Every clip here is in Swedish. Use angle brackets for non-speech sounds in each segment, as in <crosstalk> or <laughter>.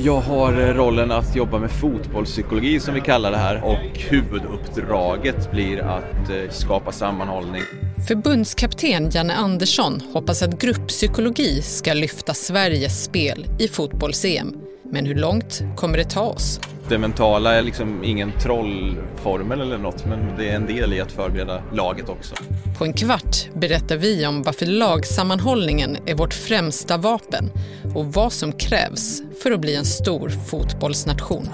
Jag har eh, rollen att jobba med fotbollspsykologi som vi kallar det här och huvuduppdraget blir att eh, skapa sammanhållning. Förbundskapten Janne Andersson hoppas att grupppsykologi ska lyfta Sveriges spel i fotbolls-EM. Men hur långt kommer det ta oss? Det mentala är liksom ingen trollformel eller något men det är en del i att förbereda laget också. På en kvart berättar vi om varför lagsammanhållningen är vårt främsta vapen och vad som krävs för att bli en stor fotbollsnation.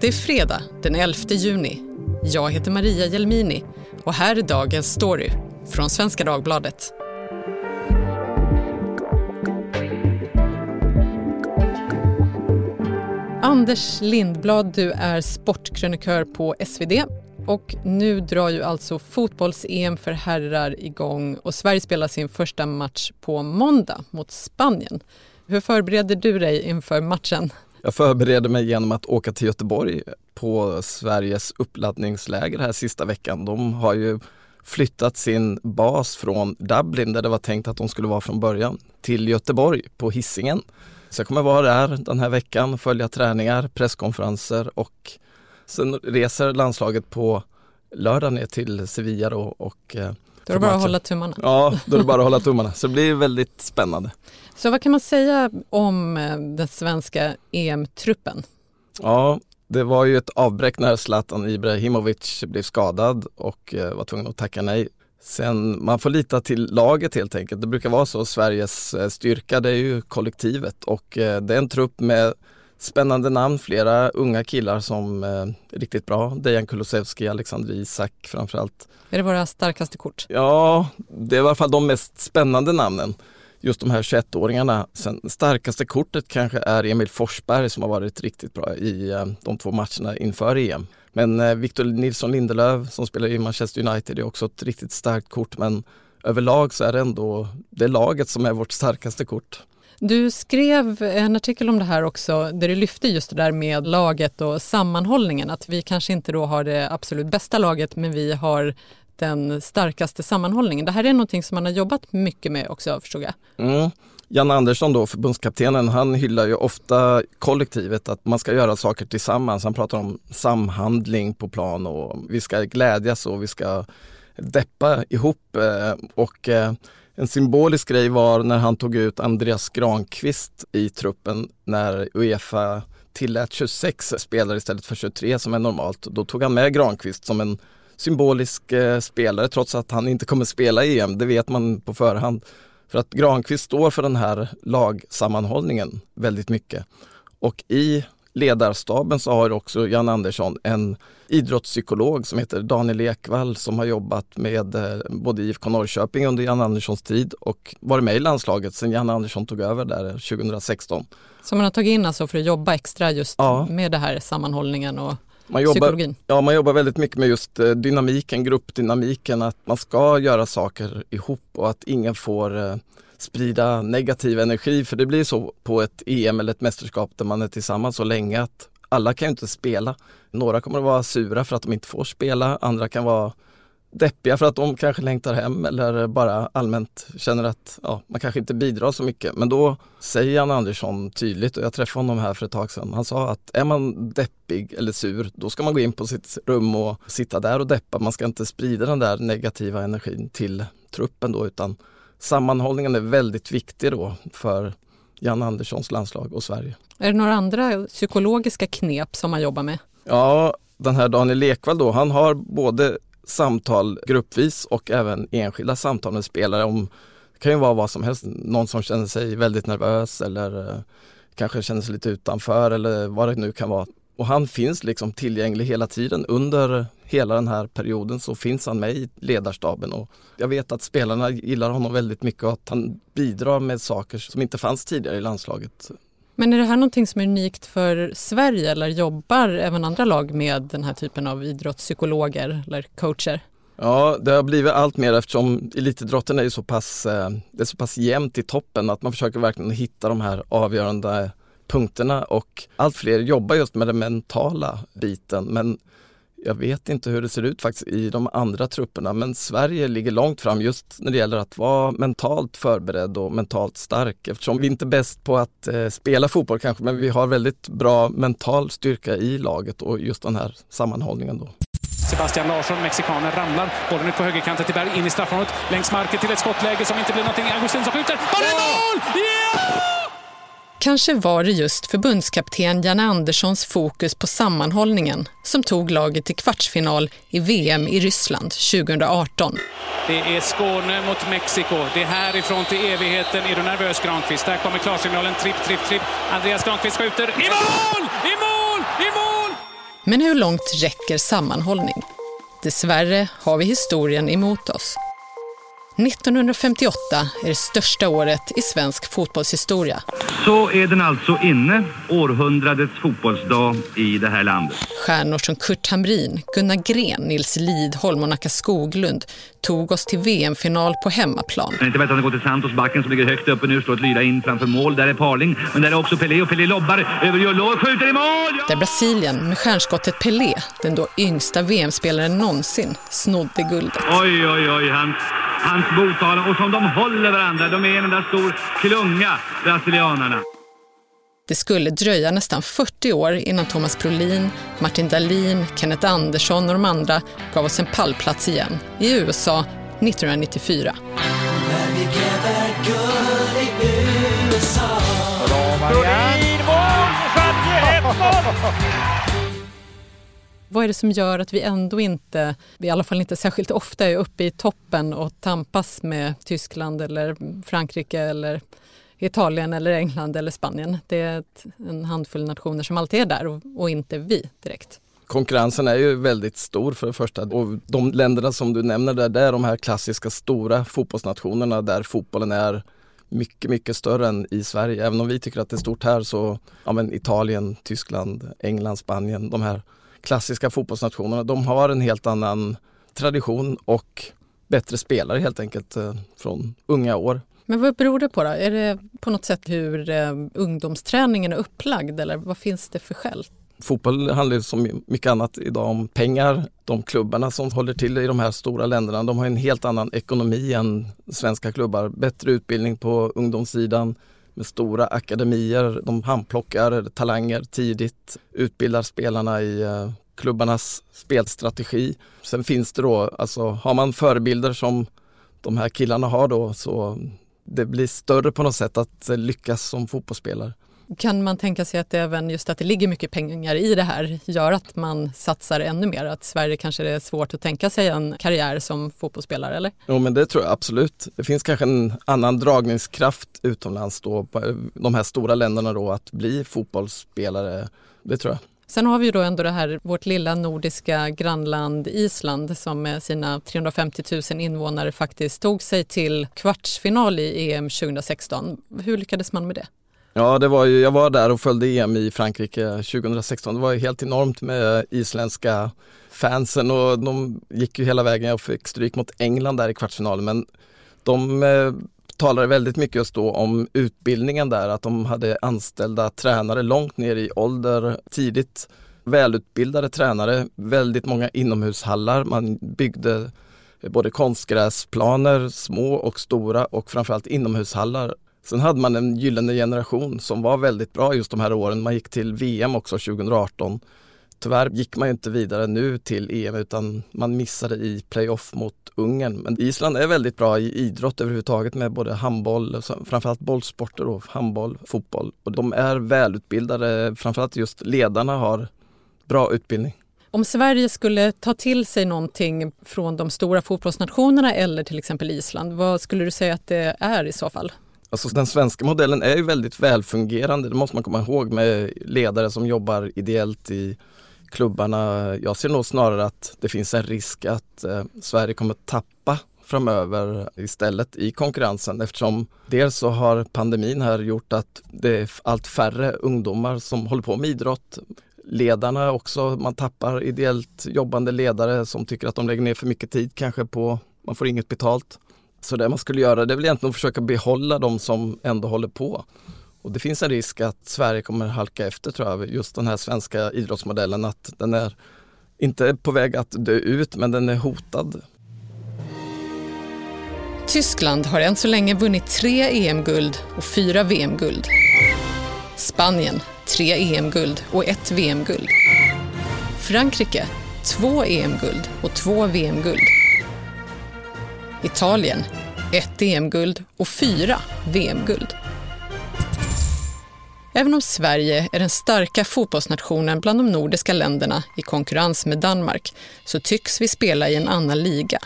Det är fredag den 11 juni. Jag heter Maria Jelmini och här är dagens story från Svenska Dagbladet. Anders Lindblad, du är sportkrönikör på SvD och nu drar ju alltså fotbolls-EM för herrar igång och Sverige spelar sin första match på måndag mot Spanien. Hur förbereder du dig inför matchen? Jag förbereder mig genom att åka till Göteborg på Sveriges uppladdningsläger här sista veckan. De har ju flyttat sin bas från Dublin där det var tänkt att de skulle vara från början till Göteborg på hissingen. Så jag kommer vara där den här veckan, följa träningar, presskonferenser och sen reser landslaget på lördag ner till Sevilla då och eh, då är det bara att hålla tummarna. Ja, då är det bara att hålla <laughs> tummarna. Så det blir väldigt spännande. Så vad kan man säga om eh, den svenska EM-truppen? Ja, det var ju ett avbräck när Zlatan Ibrahimovic blev skadad och eh, var tvungen att tacka nej. Sen, man får lita till laget helt enkelt. Det brukar vara så. Sveriges eh, styrka det är ju kollektivet och eh, det är en trupp med spännande namn, flera unga killar som är riktigt bra. Dejan Kulusevski, Alexander Isak framförallt. Är det våra starkaste kort? Ja, det är i alla fall de mest spännande namnen just de här 21-åringarna. Sen starkaste kortet kanske är Emil Forsberg som har varit riktigt bra i eh, de två matcherna inför EM. Men eh, Victor Nilsson Lindelöf som spelar i Manchester United är också ett riktigt starkt kort men överlag så är det ändå det laget som är vårt starkaste kort. Du skrev en artikel om det här också där du lyfte just det där med laget och sammanhållningen. Att vi kanske inte då har det absolut bästa laget men vi har den starkaste sammanhållningen. Det här är någonting som man har jobbat mycket med också förstod jag. Mm. Jan Andersson då, förbundskaptenen, han hyllar ju ofta kollektivet, att man ska göra saker tillsammans. Han pratar om samhandling på plan och vi ska glädjas och vi ska deppa ihop. Eh, och eh, en symbolisk grej var när han tog ut Andreas Granqvist i truppen när Uefa tillät 26 spelare istället för 23 som är normalt. Då tog han med Granqvist som en symbolisk eh, spelare trots att han inte kommer spela i EM, det vet man på förhand. För att Granqvist står för den här lagsammanhållningen väldigt mycket. Och i ledarstaben så har också Jan Andersson en idrottspsykolog som heter Daniel Ekvall som har jobbat med eh, både IFK Norrköping under Jan Anderssons tid och varit med i landslaget sedan Jan Andersson tog över där 2016. Som man har tagit in alltså för att jobba extra just ja. med det här sammanhållningen och man jobbar, ja, man jobbar väldigt mycket med just eh, dynamiken, gruppdynamiken, att man ska göra saker ihop och att ingen får eh, sprida negativ energi för det blir så på ett EM eller ett mästerskap där man är tillsammans så länge att alla kan ju inte spela. Några kommer att vara sura för att de inte får spela, andra kan vara deppiga för att de kanske längtar hem eller bara allmänt känner att ja, man kanske inte bidrar så mycket. Men då säger Jan Andersson tydligt och jag träffade honom här för ett tag sedan. Han sa att är man deppig eller sur då ska man gå in på sitt rum och sitta där och deppa. Man ska inte sprida den där negativa energin till truppen då utan sammanhållningen är väldigt viktig då för Jan Anderssons landslag och Sverige. Är det några andra psykologiska knep som man jobbar med? Ja, den här Daniel Lekvall då, han har både samtal gruppvis och även enskilda samtal med spelare om det kan ju vara vad som helst, någon som känner sig väldigt nervös eller eh, kanske känner sig lite utanför eller vad det nu kan vara. Och han finns liksom tillgänglig hela tiden. Under hela den här perioden så finns han med i ledarstaben och jag vet att spelarna gillar honom väldigt mycket och att han bidrar med saker som inte fanns tidigare i landslaget. Men är det här någonting som är unikt för Sverige eller jobbar även andra lag med den här typen av idrottspsykologer eller coacher? Ja, det har blivit allt mer eftersom elitidrotten är så pass, eh, det är så pass jämnt i toppen att man försöker verkligen hitta de här avgörande punkterna och allt fler jobbar just med den mentala biten. Men jag vet inte hur det ser ut faktiskt i de andra trupperna men Sverige ligger långt fram just när det gäller att vara mentalt förberedd och mentalt stark eftersom vi inte är bäst på att eh, spela fotboll kanske men vi har väldigt bra mental styrka i laget och just den här sammanhållningen då. Sebastian Larsson, mexikanen, ramlar. Bollen ut på högerkanten till Berg, in i straffområdet. Längs marken till ett skottläge som inte blir någonting. Augustin som skjuter. Bollen i mål! Ja! Kanske var det just förbundskapten Janne Anderssons fokus på sammanhållningen som tog laget till kvartsfinal i VM i Ryssland 2018. Det är Skåne mot Mexiko. Det är härifrån till evigheten. Är du nervös Granqvist? Där kommer klarsignalen. Tripp, tripp, tripp. Andreas Granqvist skjuter. I mål! I mål! I mål! Men hur långt räcker sammanhållning? Dessvärre har vi historien emot oss. 1958 är det största året i svensk fotbollshistoria. Så är den alltså inne, århundradets fotbollsdag i det här landet. Stjärnor som Kurt Hamrin, Gunnar Gren, Nils Lidholm och Nacka Skoglund tog oss till VM-final på hemmaplan. Men inte vet att den går till Santos, backen som ligger högt uppe nu, står att lyda in framför mål. Där är Parling, men där är också Pelé och Pelé lobbar över Jollo och skjuter i mål! Ja! Där Brasilien med stjärnskottet Pelé, den då yngsta VM-spelaren någonsin, snodde guldet. Oj, oj, oj, han hans botalar och som de håller varandra. De är en enda stor klunga, brasilianarna. Det skulle dröja nästan 40 år innan Thomas Brolin, Martin Dahlin, Kenneth Andersson och de andra gav oss en pallplats igen i USA 1994. Brolin, mål! Sverige 1-0! Vad är det som gör att vi ändå inte, i alla fall inte särskilt ofta, är uppe i toppen och tampas med Tyskland eller Frankrike eller Italien eller England eller Spanien? Det är en handfull nationer som alltid är där och, och inte vi direkt. Konkurrensen är ju väldigt stor för det första och de länderna som du nämner där, det är de här klassiska stora fotbollsnationerna där fotbollen är mycket, mycket större än i Sverige. Även om vi tycker att det är stort här så, ja men Italien, Tyskland, England, Spanien, de här klassiska fotbollsnationerna, de har en helt annan tradition och bättre spelare helt enkelt eh, från unga år. Men vad beror det på då? Är det på något sätt hur eh, ungdomsträningen är upplagd eller vad finns det för skäl? Fotboll handlar som mycket annat idag om pengar. De klubbarna som håller till i de här stora länderna, de har en helt annan ekonomi än svenska klubbar. Bättre utbildning på ungdomssidan, med stora akademier. De handplockar talanger tidigt, utbildar spelarna i eh, klubbarnas spelstrategi. Sen finns det då, alltså har man förebilder som de här killarna har då så det blir större på något sätt att lyckas som fotbollsspelare. Kan man tänka sig att även just att det ligger mycket pengar i det här gör att man satsar ännu mer? Att Sverige kanske är svårt att tänka sig en karriär som fotbollsspelare eller? Jo men det tror jag absolut. Det finns kanske en annan dragningskraft utomlands då, på de här stora länderna då att bli fotbollsspelare. Det tror jag. Sen har vi ju då ändå det här, vårt lilla nordiska grannland Island som med sina 350 000 invånare faktiskt tog sig till kvartsfinal i EM 2016. Hur lyckades man med det? Ja, det var ju, jag var där och följde EM i Frankrike 2016. Det var ju helt enormt med isländska fansen och de gick ju hela vägen. Jag fick stryk mot England där i kvartsfinalen men de eh, talade väldigt mycket just då om utbildningen där, att de hade anställda tränare långt ner i ålder tidigt. Välutbildade tränare, väldigt många inomhushallar. Man byggde både konstgräsplaner, små och stora och framförallt inomhushallar Sen hade man en gyllene generation som var väldigt bra just de här åren. Man gick till VM också 2018. Tyvärr gick man inte vidare nu till EM utan man missade i playoff mot Ungern. Men Island är väldigt bra i idrott överhuvudtaget med både handboll, framförallt bollsporter och handboll, fotboll. Och de är välutbildade, framförallt just ledarna har bra utbildning. Om Sverige skulle ta till sig någonting från de stora fotbollsnationerna eller till exempel Island, vad skulle du säga att det är i så fall? Alltså den svenska modellen är ju väldigt välfungerande, det måste man komma ihåg med ledare som jobbar ideellt i klubbarna. Jag ser nog snarare att det finns en risk att eh, Sverige kommer tappa framöver istället i konkurrensen eftersom dels så har pandemin här gjort att det är allt färre ungdomar som håller på med idrott. Ledarna också, man tappar ideellt jobbande ledare som tycker att de lägger ner för mycket tid kanske på, man får inget betalt. Så det man skulle göra det är väl egentligen att försöka behålla de som ändå håller på. Och det finns en risk att Sverige kommer halka efter tror jag, just den här svenska idrottsmodellen att den är inte på väg att dö ut, men den är hotad. Tyskland har än så länge vunnit tre EM-guld och fyra VM-guld. Spanien tre EM-guld och ett VM-guld. Frankrike två EM-guld och två VM-guld. Italien ett EM-guld och fyra VM-guld. Även om Sverige är den starka fotbollsnationen bland de nordiska länderna i konkurrens med Danmark så tycks vi spela i en annan liga.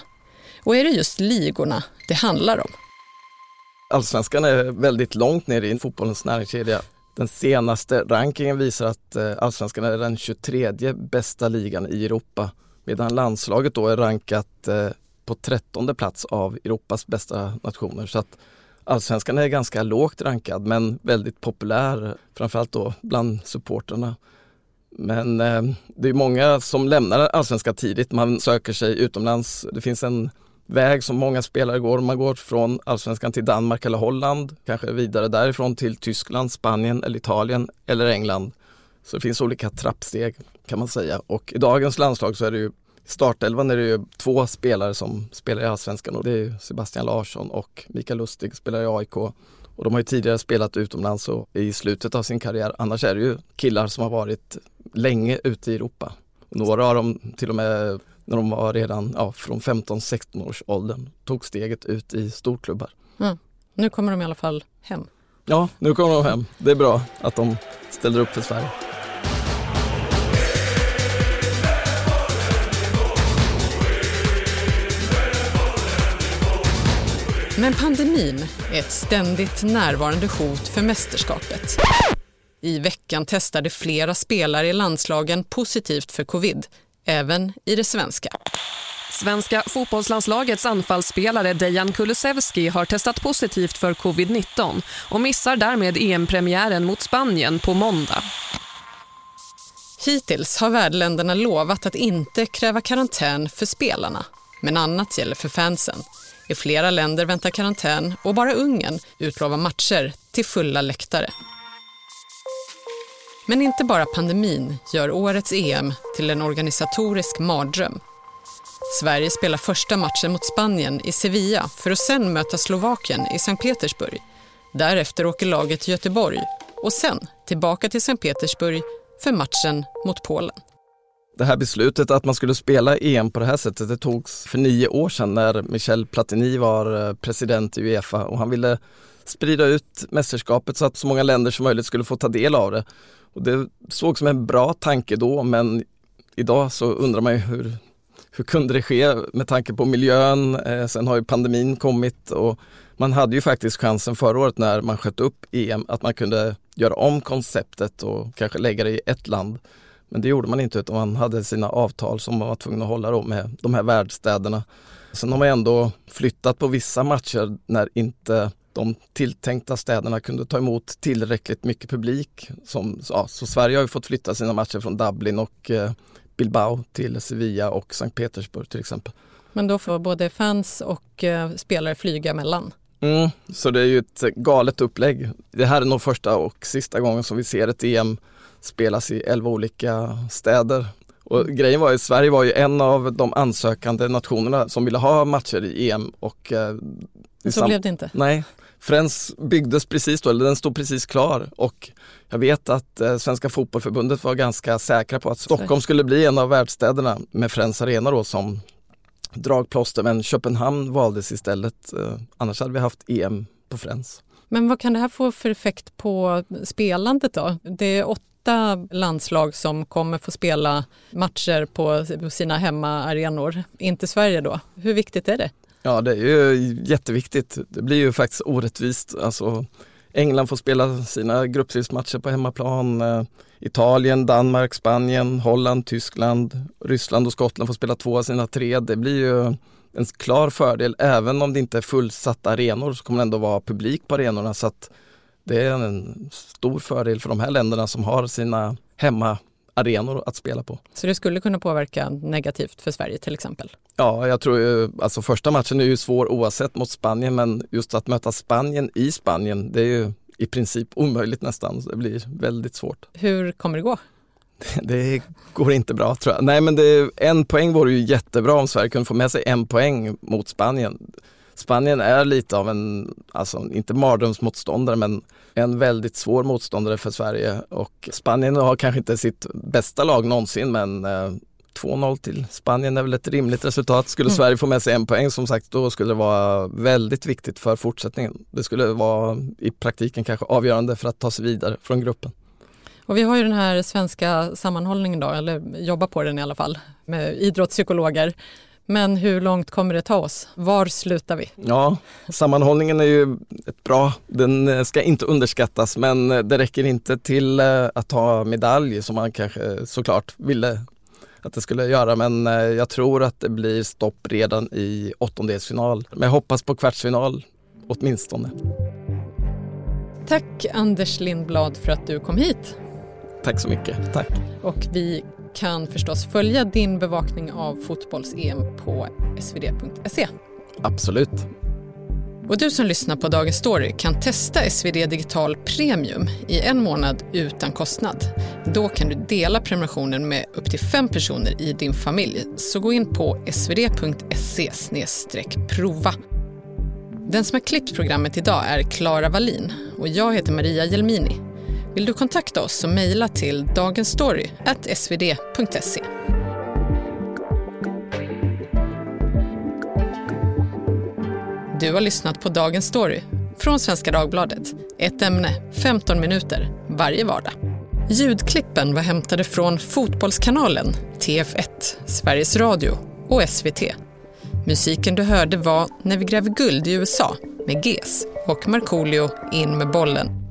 Och är det just ligorna det handlar om? Allsvenskan är väldigt långt ner i fotbollens näringskedja. Den senaste rankingen visar att eh, Allsvenskan är den 23 bästa ligan i Europa medan landslaget då är rankat eh, på 13 plats av Europas bästa nationer. Så att Allsvenskan är ganska lågt rankad men väldigt populär framförallt då bland supporterna. Men eh, det är många som lämnar Allsvenskan tidigt, man söker sig utomlands. Det finns en väg som många spelare går. Man går från Allsvenskan till Danmark eller Holland, kanske vidare därifrån till Tyskland, Spanien eller Italien eller England. Så det finns olika trappsteg kan man säga och i dagens landslag så är det ju startelvan är det ju två spelare som spelar i Allsvenskan och det är Sebastian Larsson och Mikael Lustig spelar i AIK. Och de har ju tidigare spelat utomlands och i slutet av sin karriär. Annars är det ju killar som har varit länge ute i Europa. Några av dem till och med när de var redan ja, från 15-16 års åldern tog steget ut i storklubbar. Mm. Nu kommer de i alla fall hem. Ja, nu kommer de hem. Det är bra att de ställer upp för Sverige. Men pandemin är ett ständigt närvarande hot för mästerskapet. I veckan testade flera spelare i landslagen positivt för covid, även i det svenska. Svenska fotbollslandslagets anfallsspelare Dejan Kulusevski har testat positivt för covid-19 och missar därmed EM-premiären mot Spanien på måndag. Hittills har värdländerna lovat att inte kräva karantän för spelarna, men annat gäller för fansen. I flera länder väntar karantän och bara Ungern utlovar matcher till fulla läktare. Men inte bara pandemin gör årets EM till en organisatorisk mardröm. Sverige spelar första matchen mot Spanien i Sevilla för att sen möta Slovakien i Sankt Petersburg. Därefter åker laget till Göteborg och sen tillbaka till Sankt Petersburg för matchen mot Polen. Det här beslutet att man skulle spela EM på det här sättet det togs för nio år sedan när Michel Platini var eh, president i Uefa och han ville sprida ut mästerskapet så att så många länder som möjligt skulle få ta del av det. Och det såg som en bra tanke då men idag så undrar man ju hur, hur kunde det ske med tanke på miljön? Eh, sen har ju pandemin kommit och man hade ju faktiskt chansen förra året när man sköt upp EM att man kunde göra om konceptet och kanske lägga det i ett land. Men det gjorde man inte utan man hade sina avtal som man var tvungen att hålla då med de här värdstäderna. Sen har man ändå flyttat på vissa matcher när inte de tilltänkta städerna kunde ta emot tillräckligt mycket publik. Som, ja, så Sverige har ju fått flytta sina matcher från Dublin och eh, Bilbao till Sevilla och Sankt Petersburg till exempel. Men då får både fans och eh, spelare flyga mellan? Mm, så det är ju ett galet upplägg. Det här är nog första och sista gången som vi ser ett EM spelas i elva olika städer. Och grejen var ju, Sverige var ju en av de ansökande nationerna som ville ha matcher i EM och eh, Så blev det inte? Nej, Friends byggdes precis då, eller den stod precis klar och jag vet att eh, Svenska Fotbollförbundet var ganska säkra på att Stockholm skulle bli en av världsstäderna med Friends Arena då som dragplåster men Köpenhamn valdes istället. Eh, annars hade vi haft EM på Friends. Men vad kan det här få för effekt på spelandet då? Det är hitta landslag som kommer få spela matcher på sina hemmaarenor. Inte Sverige då. Hur viktigt är det? Ja, det är ju jätteviktigt. Det blir ju faktiskt orättvist. Alltså, England får spela sina gruppspelsmatcher på hemmaplan. Eh, Italien, Danmark, Spanien, Holland, Tyskland, Ryssland och Skottland får spela två av sina tre. Det blir ju en klar fördel. Även om det inte är fullsatta arenor så kommer det ändå vara publik på arenorna. Så att det är en stor fördel för de här länderna som har sina hemmaarenor att spela på. Så det skulle kunna påverka negativt för Sverige till exempel? Ja, jag tror ju, alltså första matchen är ju svår oavsett mot Spanien men just att möta Spanien i Spanien det är ju i princip omöjligt nästan. Det blir väldigt svårt. Hur kommer det gå? <laughs> Det går inte bra tror jag. Nej men det, en poäng vore ju jättebra om Sverige kunde få med sig en poäng mot Spanien. Spanien är lite av en, alltså inte mardrömsmotståndare men en väldigt svår motståndare för Sverige och Spanien har kanske inte sitt bästa lag någonsin men eh, 2-0 till Spanien är väl ett rimligt resultat. Skulle mm. Sverige få med sig en poäng som sagt då skulle det vara väldigt viktigt för fortsättningen. Det skulle vara i praktiken kanske avgörande för att ta sig vidare från gruppen. Och vi har ju den här svenska sammanhållningen då, eller jobbar på den i alla fall, med idrottspsykologer. Men hur långt kommer det ta oss? Var slutar vi? Ja, sammanhållningen är ju ett bra, den ska inte underskattas men det räcker inte till eh, att ta medalj som man kanske såklart ville att det skulle göra men eh, jag tror att det blir stopp redan i åttondelsfinal. Men jag hoppas på kvartsfinal åtminstone. Tack Anders Lindblad för att du kom hit. Tack så mycket. Tack. Och vi kan förstås följa din bevakning av fotbolls-EM på svd.se. Absolut. Och du som lyssnar på Dagens Story kan testa SvD Digital Premium i en månad utan kostnad. Då kan du dela prenumerationen med upp till fem personer i din familj. Så gå in på svd.se prova. Den som har klippt programmet idag är Klara Wallin och jag heter Maria Jelmini. Vill du kontakta oss så mejla till dagensstory.svd.se. Du har lyssnat på Dagens Story från Svenska Dagbladet. Ett ämne, 15 minuter, varje vardag. Ljudklippen var hämtade från Fotbollskanalen, TF1, Sveriges Radio och SVT. Musiken du hörde var När vi gräver guld i USA med GES och Markoolio In med bollen